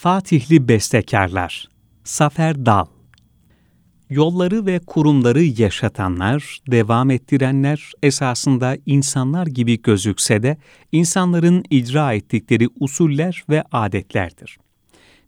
Fatihli bestekarlar Safer Dal Yolları ve kurumları yaşatanlar, devam ettirenler esasında insanlar gibi gözükse de insanların icra ettikleri usuller ve adetlerdir.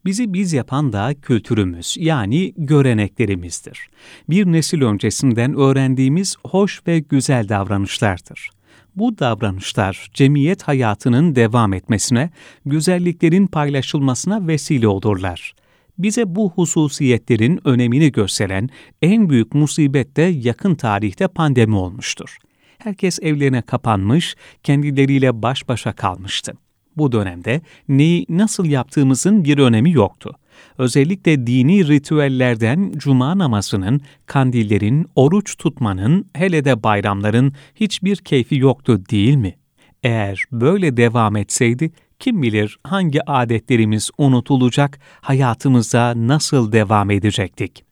Bizi biz yapan da kültürümüz yani göreneklerimizdir. Bir nesil öncesinden öğrendiğimiz hoş ve güzel davranışlardır. Bu davranışlar cemiyet hayatının devam etmesine, güzelliklerin paylaşılmasına vesile olurlar. Bize bu hususiyetlerin önemini gösteren en büyük musibet de yakın tarihte pandemi olmuştur. Herkes evlerine kapanmış, kendileriyle baş başa kalmıştı. Bu dönemde neyi nasıl yaptığımızın bir önemi yoktu. Özellikle dini ritüellerden cuma namazının, kandillerin, oruç tutmanın, hele de bayramların hiçbir keyfi yoktu değil mi? Eğer böyle devam etseydi, kim bilir hangi adetlerimiz unutulacak, hayatımıza nasıl devam edecektik?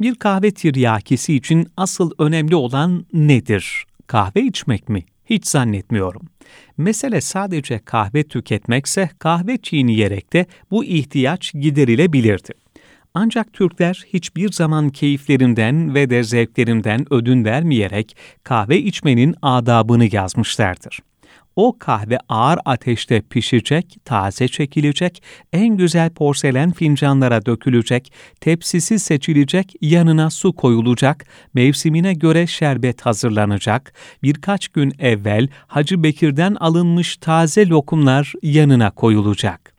Bir kahve tiryakisi için asıl önemli olan nedir? Kahve içmek mi? Hiç zannetmiyorum. Mesele sadece kahve tüketmekse kahve çiğneyerek de bu ihtiyaç giderilebilirdi. Ancak Türkler hiçbir zaman keyiflerinden ve de zevklerinden ödün vermeyerek kahve içmenin adabını yazmışlardır. O kahve ağır ateşte pişecek, taze çekilecek, en güzel porselen fincanlara dökülecek, tepsisi seçilecek, yanına su koyulacak, mevsimine göre şerbet hazırlanacak, birkaç gün evvel Hacı Bekir'den alınmış taze lokumlar yanına koyulacak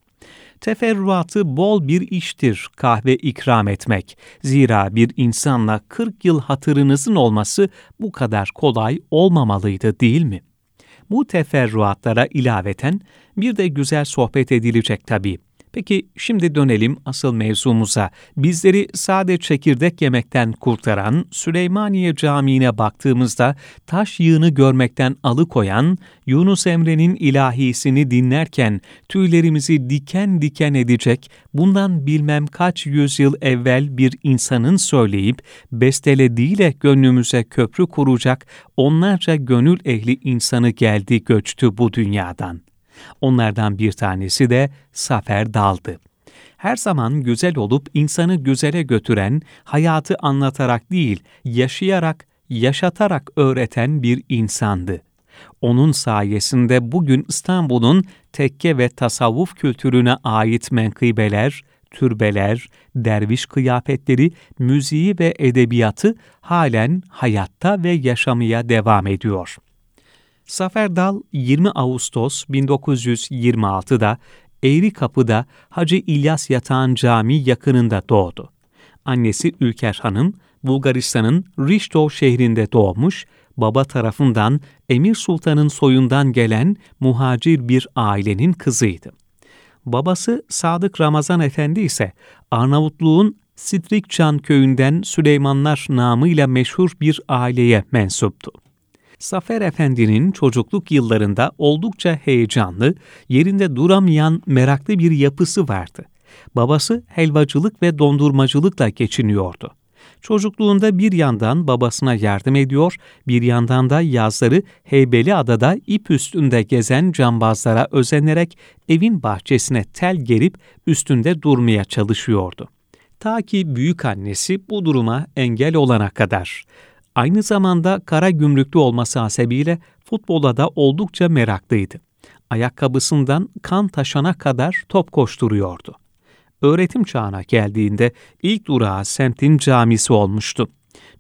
teferruatı bol bir iştir kahve ikram etmek. Zira bir insanla 40 yıl hatırınızın olması bu kadar kolay olmamalıydı değil mi?'' Bu teferruatlara ilaveten bir de güzel sohbet edilecek tabii. Peki şimdi dönelim asıl mevzumuza. Bizleri sade çekirdek yemekten kurtaran Süleymaniye Camii'ne baktığımızda taş yığını görmekten alıkoyan Yunus Emre'nin ilahisini dinlerken tüylerimizi diken diken edecek, bundan bilmem kaç yüzyıl evvel bir insanın söyleyip bestelediğiyle gönlümüze köprü kuracak onlarca gönül ehli insanı geldi göçtü bu dünyadan. Onlardan bir tanesi de Safer Dal'dı. Her zaman güzel olup insanı güzele götüren, hayatı anlatarak değil, yaşayarak, yaşatarak öğreten bir insandı. Onun sayesinde bugün İstanbul'un tekke ve tasavvuf kültürüne ait menkıbeler, türbeler, derviş kıyafetleri, müziği ve edebiyatı halen hayatta ve yaşamaya devam ediyor. Zafer Dal 20 Ağustos 1926'da Eğri Kapı'da Hacı İlyas Yatağan Camii yakınında doğdu. Annesi Ülker Hanım, Bulgaristan'ın Rişto şehrinde doğmuş, baba tarafından Emir Sultan'ın soyundan gelen muhacir bir ailenin kızıydı. Babası Sadık Ramazan Efendi ise Arnavutluğun Sitrikçan köyünden Süleymanlar namıyla meşhur bir aileye mensuptu. Zafer Efendi'nin çocukluk yıllarında oldukça heyecanlı, yerinde duramayan meraklı bir yapısı vardı. Babası helvacılık ve dondurmacılıkla geçiniyordu. Çocukluğunda bir yandan babasına yardım ediyor, bir yandan da yazları Heybeli Adada ip üstünde gezen cambazlara özenerek evin bahçesine tel gerip üstünde durmaya çalışıyordu. Ta ki büyük annesi bu duruma engel olana kadar. Aynı zamanda kara gümrüklü olması hasebiyle futbola da oldukça meraklıydı. Ayakkabısından kan taşana kadar top koşturuyordu. Öğretim çağına geldiğinde ilk durağı semtin camisi olmuştu.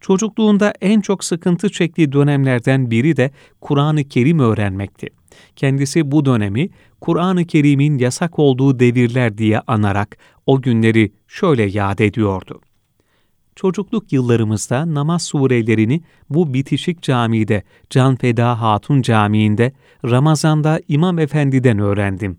Çocukluğunda en çok sıkıntı çektiği dönemlerden biri de Kur'an-ı Kerim öğrenmekti. Kendisi bu dönemi Kur'an-ı Kerim'in yasak olduğu devirler diye anarak o günleri şöyle yad ediyordu çocukluk yıllarımızda namaz surelerini bu bitişik camide, Can Feda Hatun Camii'nde, Ramazan'da İmam Efendi'den öğrendim.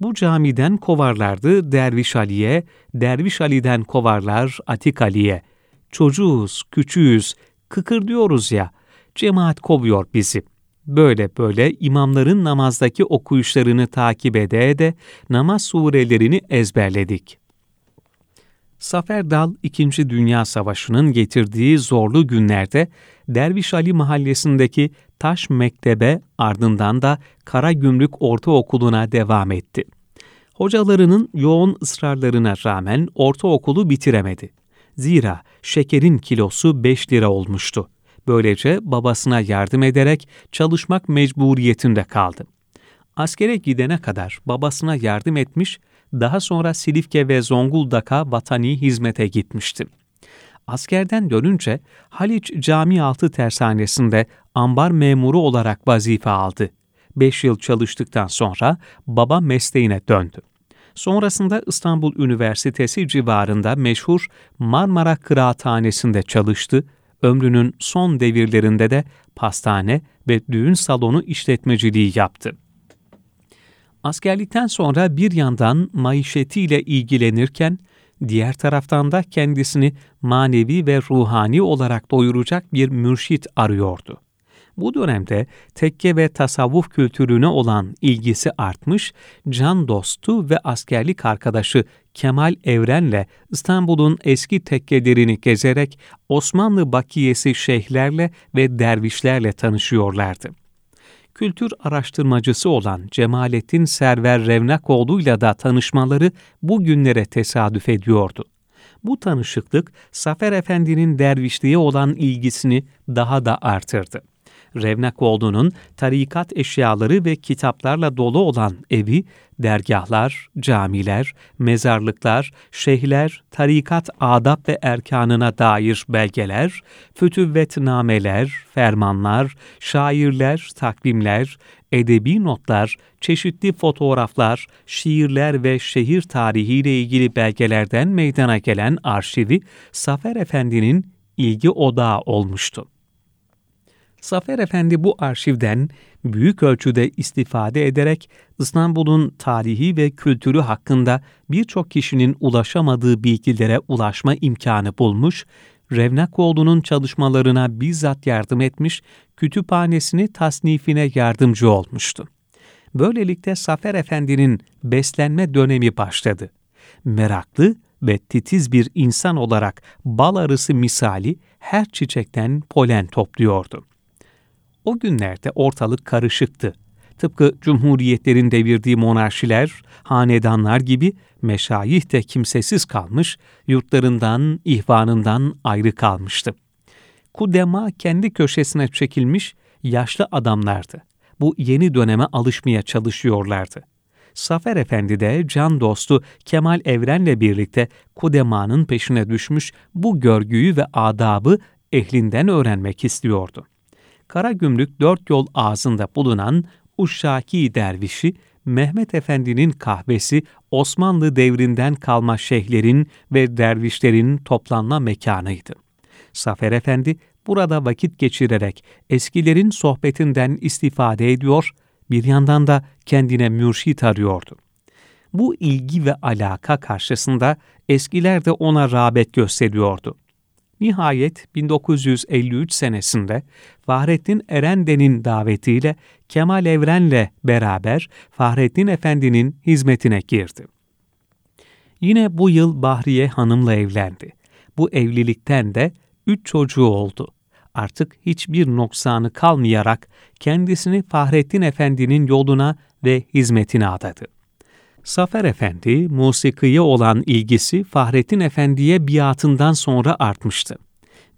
Bu camiden kovarlardı Derviş Ali'ye, Derviş Ali'den kovarlar Atik Ali'ye. Çocuğuz, küçüğüz, kıkır diyoruz ya, cemaat kovuyor bizi. Böyle böyle imamların namazdaki okuyuşlarını takip ede de namaz surelerini ezberledik. Safer Dal, İkinci Dünya Savaşı'nın getirdiği zorlu günlerde Derviş Ali mahallesindeki Taş Mektebe ardından da Kara Gümrük Ortaokulu'na devam etti. Hocalarının yoğun ısrarlarına rağmen ortaokulu bitiremedi. Zira şekerin kilosu 5 lira olmuştu. Böylece babasına yardım ederek çalışmak mecburiyetinde kaldı. Askere gidene kadar babasına yardım etmiş, daha sonra Silifke ve Zonguldak'a vatani hizmete gitmişti. Askerden dönünce Haliç Cami Altı Tersanesi'nde ambar memuru olarak vazife aldı. Beş yıl çalıştıktan sonra baba mesleğine döndü. Sonrasında İstanbul Üniversitesi civarında meşhur Marmara Kıraathanesi'nde çalıştı. Ömrünün son devirlerinde de pastane ve düğün salonu işletmeciliği yaptı. Askerlikten sonra bir yandan maişetiyle ilgilenirken, diğer taraftan da kendisini manevi ve ruhani olarak doyuracak bir mürşit arıyordu. Bu dönemde tekke ve tasavvuf kültürüne olan ilgisi artmış, can dostu ve askerlik arkadaşı Kemal Evren'le İstanbul'un eski tekkelerini gezerek Osmanlı bakiyesi şeyhlerle ve dervişlerle tanışıyorlardı. Kültür araştırmacısı olan Cemalettin Server Revnakoğlu'yla da tanışmaları bu günlere tesadüf ediyordu. Bu tanışıklık Safer Efendi'nin dervişliğe olan ilgisini daha da artırdı. Revnakoğlu'nun tarikat eşyaları ve kitaplarla dolu olan evi, dergahlar, camiler, mezarlıklar, şeyhler, tarikat adab ve erkanına dair belgeler, fütüvvetnameler, fermanlar, şairler, takvimler, edebi notlar, çeşitli fotoğraflar, şiirler ve şehir tarihiyle ilgili belgelerden meydana gelen arşivi Safer Efendi'nin ilgi odağı olmuştu. Zafer Efendi bu arşivden büyük ölçüde istifade ederek İstanbul'un tarihi ve kültürü hakkında birçok kişinin ulaşamadığı bilgilere ulaşma imkanı bulmuş, Revnakoğlu'nun çalışmalarına bizzat yardım etmiş, kütüphanesini tasnifine yardımcı olmuştu. Böylelikle Zafer Efendi'nin beslenme dönemi başladı. Meraklı ve titiz bir insan olarak bal arısı misali her çiçekten polen topluyordu. O günlerde ortalık karışıktı. Tıpkı cumhuriyetlerin devirdiği monarşiler, hanedanlar gibi meşayih de kimsesiz kalmış, yurtlarından, ihvanından ayrı kalmıştı. Kudema kendi köşesine çekilmiş yaşlı adamlardı. Bu yeni döneme alışmaya çalışıyorlardı. Safer Efendi de can dostu Kemal Evren'le birlikte Kudema'nın peşine düşmüş bu görgüyü ve adabı ehlinden öğrenmek istiyordu. Karagümrük dört yol ağzında bulunan Uşşaki dervişi, Mehmet Efendi'nin kahvesi Osmanlı devrinden kalma şeyhlerin ve dervişlerin toplanma mekanıydı. Safer Efendi burada vakit geçirerek eskilerin sohbetinden istifade ediyor, bir yandan da kendine mürşit arıyordu. Bu ilgi ve alaka karşısında eskiler de ona rağbet gösteriyordu. Nihayet 1953 senesinde Fahrettin Erenden'in davetiyle Kemal Evren'le beraber Fahrettin Efendi'nin hizmetine girdi. Yine bu yıl Bahriye Hanım'la evlendi. Bu evlilikten de üç çocuğu oldu. Artık hiçbir noksanı kalmayarak kendisini Fahrettin Efendi'nin yoluna ve hizmetine adadı. Safer Efendi, musikiye olan ilgisi Fahrettin Efendi'ye biatından sonra artmıştı.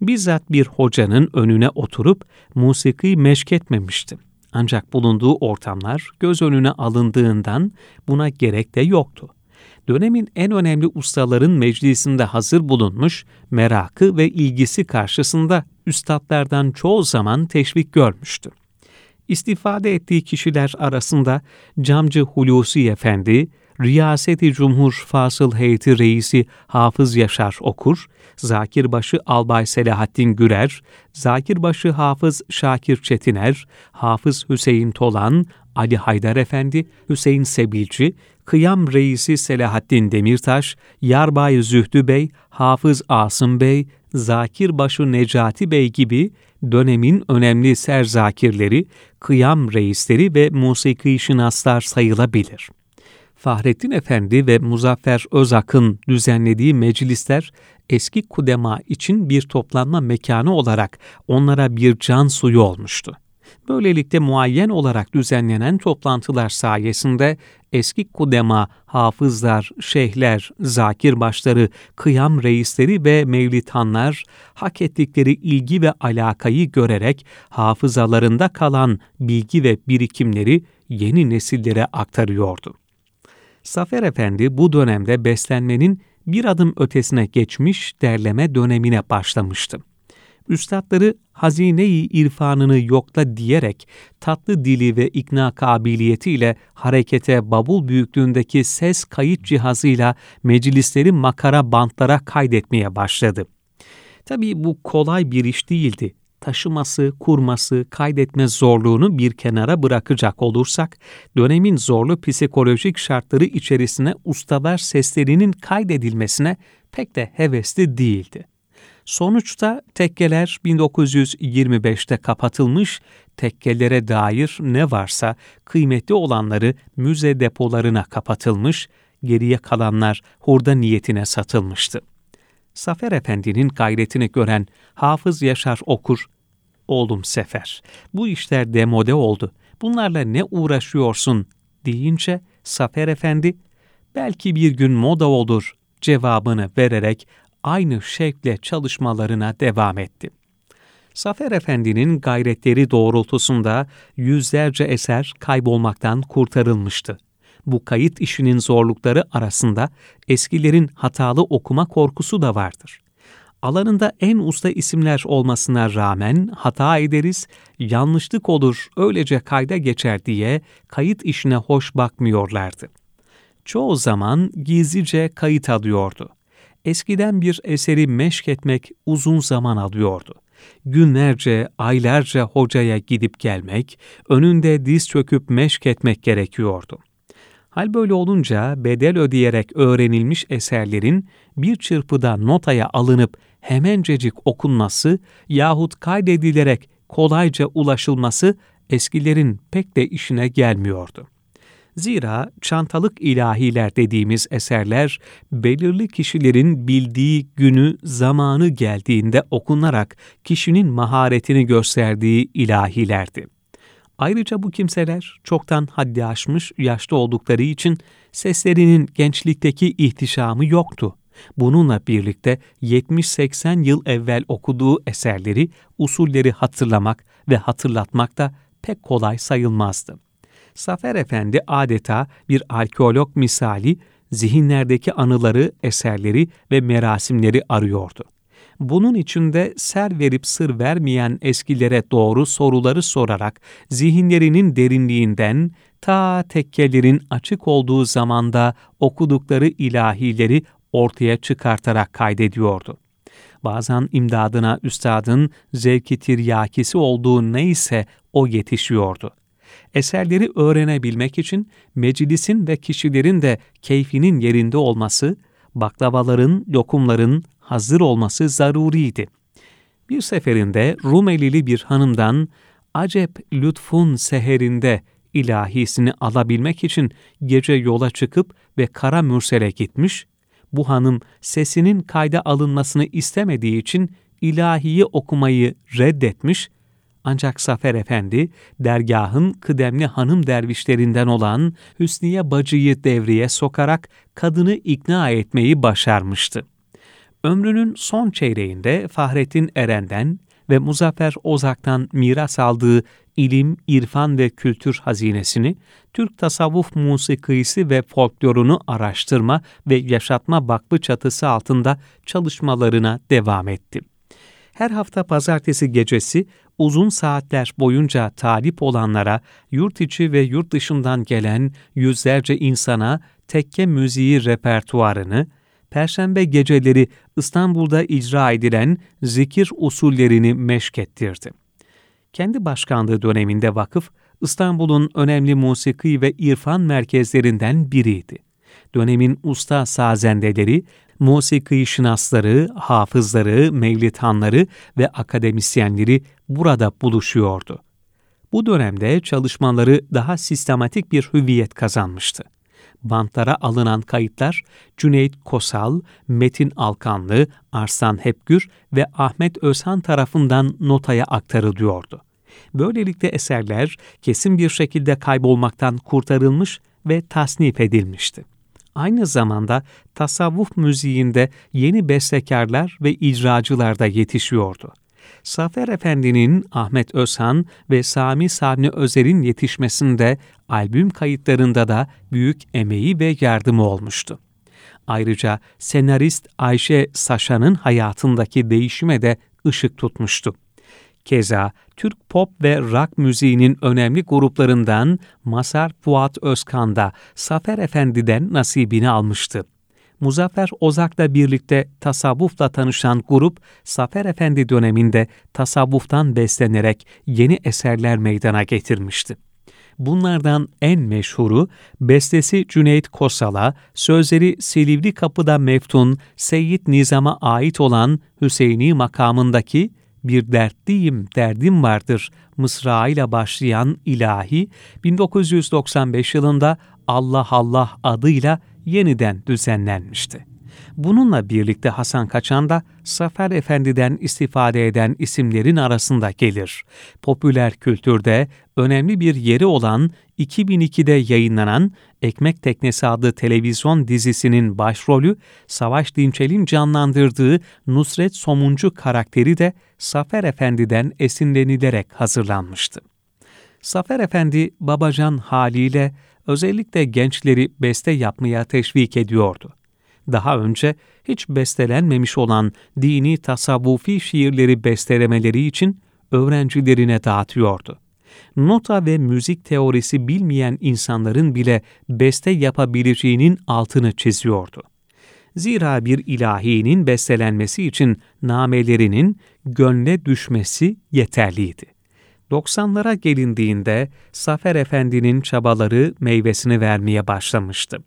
Bizzat bir hocanın önüne oturup musiki meşk etmemişti. Ancak bulunduğu ortamlar göz önüne alındığından buna gerek de yoktu. Dönemin en önemli ustaların meclisinde hazır bulunmuş, merakı ve ilgisi karşısında üstadlardan çoğu zaman teşvik görmüştü. İstifade ettiği kişiler arasında Camcı Hulusi Efendi, Riyaseti Cumhur Fasıl Heyeti Reisi Hafız Yaşar Okur, Zakirbaşı Albay Selahattin Gürer, Zakirbaşı Hafız Şakir Çetiner, Hafız Hüseyin Tolan, Ali Haydar Efendi, Hüseyin Sebilci, Kıyam Reisi Selahattin Demirtaş, Yarbay Zühdü Bey, Hafız Asım Bey, Zakirbaşı Necati Bey gibi dönemin önemli serzakirleri, kıyam reisleri ve musiki şinaslar sayılabilir. Fahrettin Efendi ve Muzaffer Özak'ın düzenlediği meclisler eski kudema için bir toplanma mekanı olarak onlara bir can suyu olmuştu. Böylelikle muayyen olarak düzenlenen toplantılar sayesinde eski kudema, hafızlar, şeyhler, zakir başları, kıyam reisleri ve mevlitanlar hak ettikleri ilgi ve alakayı görerek hafızalarında kalan bilgi ve birikimleri yeni nesillere aktarıyordu. Safer Efendi bu dönemde beslenmenin bir adım ötesine geçmiş derleme dönemine başlamıştı. Üstadları hazine-i irfanını yokla diyerek tatlı dili ve ikna kabiliyetiyle harekete babul büyüklüğündeki ses kayıt cihazıyla meclisleri makara bantlara kaydetmeye başladı. Tabii bu kolay bir iş değildi taşıması, kurması, kaydetme zorluğunu bir kenara bırakacak olursak, dönemin zorlu psikolojik şartları içerisine ustalar seslerinin kaydedilmesine pek de hevesli değildi. Sonuçta tekkeler 1925'te kapatılmış, tekkelere dair ne varsa kıymetli olanları müze depolarına kapatılmış, geriye kalanlar hurda niyetine satılmıştı. Safer Efendi'nin gayretini gören Hafız Yaşar Okur, oğlum Sefer, bu işler demode oldu, bunlarla ne uğraşıyorsun deyince Safer Efendi, belki bir gün moda olur cevabını vererek aynı şevkle çalışmalarına devam etti. Safer Efendi'nin gayretleri doğrultusunda yüzlerce eser kaybolmaktan kurtarılmıştı. Bu kayıt işinin zorlukları arasında eskilerin hatalı okuma korkusu da vardır alanında en usta isimler olmasına rağmen hata ederiz, yanlışlık olur, öylece kayda geçer diye kayıt işine hoş bakmıyorlardı. Çoğu zaman gizlice kayıt alıyordu. Eskiden bir eseri meşk etmek uzun zaman alıyordu. Günlerce, aylarca hocaya gidip gelmek, önünde diz çöküp meşk etmek gerekiyordu. Hal böyle olunca bedel ödeyerek öğrenilmiş eserlerin bir çırpıda notaya alınıp hemencecik okunması yahut kaydedilerek kolayca ulaşılması eskilerin pek de işine gelmiyordu. Zira çantalık ilahiler dediğimiz eserler belirli kişilerin bildiği günü, zamanı geldiğinde okunarak kişinin maharetini gösterdiği ilahilerdi. Ayrıca bu kimseler çoktan haddi aşmış yaşlı oldukları için seslerinin gençlikteki ihtişamı yoktu. Bununla birlikte 70-80 yıl evvel okuduğu eserleri, usulleri hatırlamak ve hatırlatmak da pek kolay sayılmazdı. Safer Efendi adeta bir arkeolog misali zihinlerdeki anıları, eserleri ve merasimleri arıyordu. Bunun içinde ser verip sır vermeyen eskilere doğru soruları sorarak zihinlerinin derinliğinden ta tekkelerin açık olduğu zamanda okudukları ilahileri ortaya çıkartarak kaydediyordu. Bazen imdadına üstadın zevki tiryakisi olduğu neyse o yetişiyordu. Eserleri öğrenebilmek için meclisin ve kişilerin de keyfinin yerinde olması, baklavaların, lokumların hazır olması zaruriydi. Bir seferinde Rumelili bir hanımdan acep lütfun seherinde ilahisini alabilmek için gece yola çıkıp ve Kara Mürsel'e gitmiş bu hanım sesinin kayda alınmasını istemediği için ilahiyi okumayı reddetmiş ancak Safer Efendi, dergahın kıdemli hanım dervişlerinden olan Hüsniye Bacı'yı devreye sokarak kadını ikna etmeyi başarmıştı. Ömrünün son çeyreğinde Fahrettin Eren'den ve Muzaffer Ozak'tan miras aldığı ilim, irfan ve kültür hazinesini Türk tasavvuf musikisi ve folklorunu araştırma ve yaşatma vakfı çatısı altında çalışmalarına devam etti. Her hafta pazartesi gecesi uzun saatler boyunca talip olanlara, yurt içi ve yurt dışından gelen yüzlerce insana tekke müziği repertuarını, Perşembe geceleri İstanbul'da icra edilen zikir usullerini meşkettirdi. Kendi başkanlığı döneminde vakıf, İstanbul'un önemli musiki ve irfan merkezlerinden biriydi. Dönemin usta sazendeleri, musiki şinasları, hafızları, mevlidhanları ve akademisyenleri burada buluşuyordu. Bu dönemde çalışmaları daha sistematik bir hüviyet kazanmıştı bantlara alınan kayıtlar Cüneyt Kosal, Metin Alkanlı, Arslan Hepgür ve Ahmet Özhan tarafından notaya aktarılıyordu. Böylelikle eserler kesin bir şekilde kaybolmaktan kurtarılmış ve tasnif edilmişti. Aynı zamanda tasavvuf müziğinde yeni bestekarlar ve icracılar da yetişiyordu. Safer Efendi'nin Ahmet Özhan ve Sami Sabni Özer'in yetişmesinde albüm kayıtlarında da büyük emeği ve yardımı olmuştu. Ayrıca senarist Ayşe Saşan'ın hayatındaki değişime de ışık tutmuştu. Keza Türk pop ve rock müziğinin önemli gruplarından Masar Fuat Özkan da Safer Efendi'den nasibini almıştı. Muzaffer Ozak'la birlikte tasavvufla tanışan grup, Safer Efendi döneminde tasavvuftan beslenerek yeni eserler meydana getirmişti. Bunlardan en meşhuru bestesi Cüneyt Kosal'a, sözleri Silivri Kapı'da Meftun, Seyyid Nizam'a ait olan Hüseyini makamındaki bir dertliyim, derdim vardır mısra ile başlayan ilahi 1995 yılında Allah Allah adıyla yeniden düzenlenmişti. Bununla birlikte Hasan Kaçan da Safer Efendi'den istifade eden isimlerin arasında gelir. Popüler kültürde önemli bir yeri olan 2002'de yayınlanan Ekmek Teknesi adlı televizyon dizisinin başrolü Savaş Dinçel'in canlandırdığı Nusret Somuncu karakteri de Safer Efendi'den esinlenilerek hazırlanmıştı. Safer Efendi babacan haliyle özellikle gençleri beste yapmaya teşvik ediyordu daha önce hiç bestelenmemiş olan dini tasavvufi şiirleri bestelemeleri için öğrencilerine dağıtıyordu. Nota ve müzik teorisi bilmeyen insanların bile beste yapabileceğinin altını çiziyordu. Zira bir ilahinin bestelenmesi için namelerinin gönle düşmesi yeterliydi. 90'lara gelindiğinde Safer Efendi'nin çabaları meyvesini vermeye başlamıştı.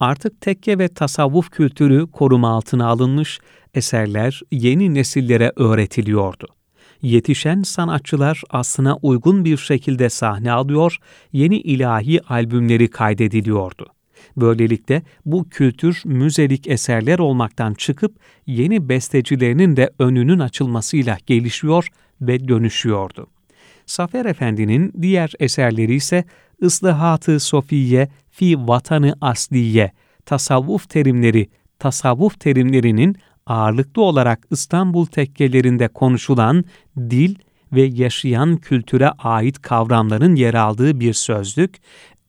Artık tekke ve tasavvuf kültürü koruma altına alınmış, eserler yeni nesillere öğretiliyordu. Yetişen sanatçılar aslına uygun bir şekilde sahne alıyor, yeni ilahi albümleri kaydediliyordu. Böylelikle bu kültür müzelik eserler olmaktan çıkıp yeni bestecilerinin de önünün açılmasıyla gelişiyor ve dönüşüyordu. Safer Efendi'nin diğer eserleri ise Islahat-ı Sofiye fi vatanı asliye, tasavvuf terimleri, tasavvuf terimlerinin ağırlıklı olarak İstanbul tekkelerinde konuşulan dil ve yaşayan kültüre ait kavramların yer aldığı bir sözlük,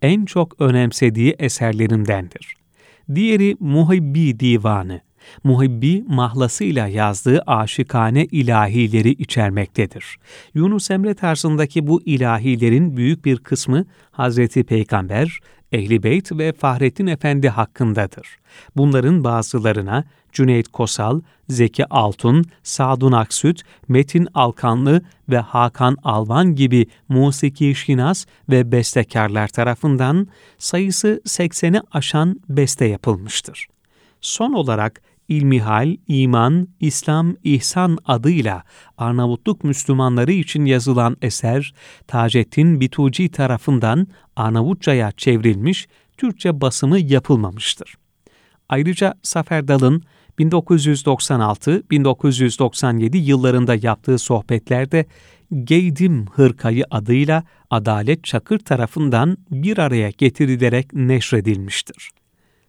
en çok önemsediği eserlerindendir. Diğeri Muhibbi Divanı, muhibbi mahlasıyla yazdığı aşıkane ilahileri içermektedir. Yunus Emre tarzındaki bu ilahilerin büyük bir kısmı Hazreti Peygamber, Ehli Beyt ve Fahrettin Efendi hakkındadır. Bunların bazılarına Cüneyt Kosal, Zeki Altun, Sadun Aksüt, Metin Alkanlı ve Hakan Alvan gibi musiki şinas ve bestekarlar tarafından sayısı 80'i aşan beste yapılmıştır. Son olarak İlmihal, İman, İslam, İhsan adıyla Arnavutluk Müslümanları için yazılan eser, Taceddin Bituci tarafından Arnavutça'ya çevrilmiş, Türkçe basımı yapılmamıştır. Ayrıca Safer Dal'ın 1996-1997 yıllarında yaptığı sohbetlerde Geydim Hırkayı adıyla Adalet Çakır tarafından bir araya getirilerek neşredilmiştir.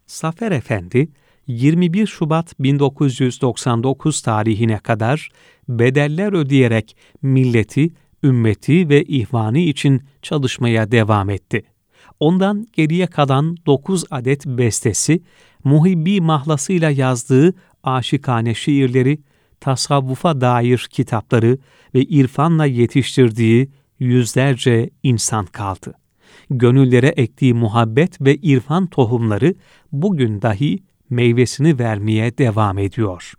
Safer Efendi, 21 Şubat 1999 tarihine kadar bedeller ödeyerek milleti, ümmeti ve ihvanı için çalışmaya devam etti. Ondan geriye kalan 9 adet bestesi, muhibbi mahlasıyla yazdığı aşikane şiirleri, tasavvufa dair kitapları ve irfanla yetiştirdiği yüzlerce insan kaldı. Gönüllere ektiği muhabbet ve irfan tohumları bugün dahi meyvesini vermeye devam ediyor.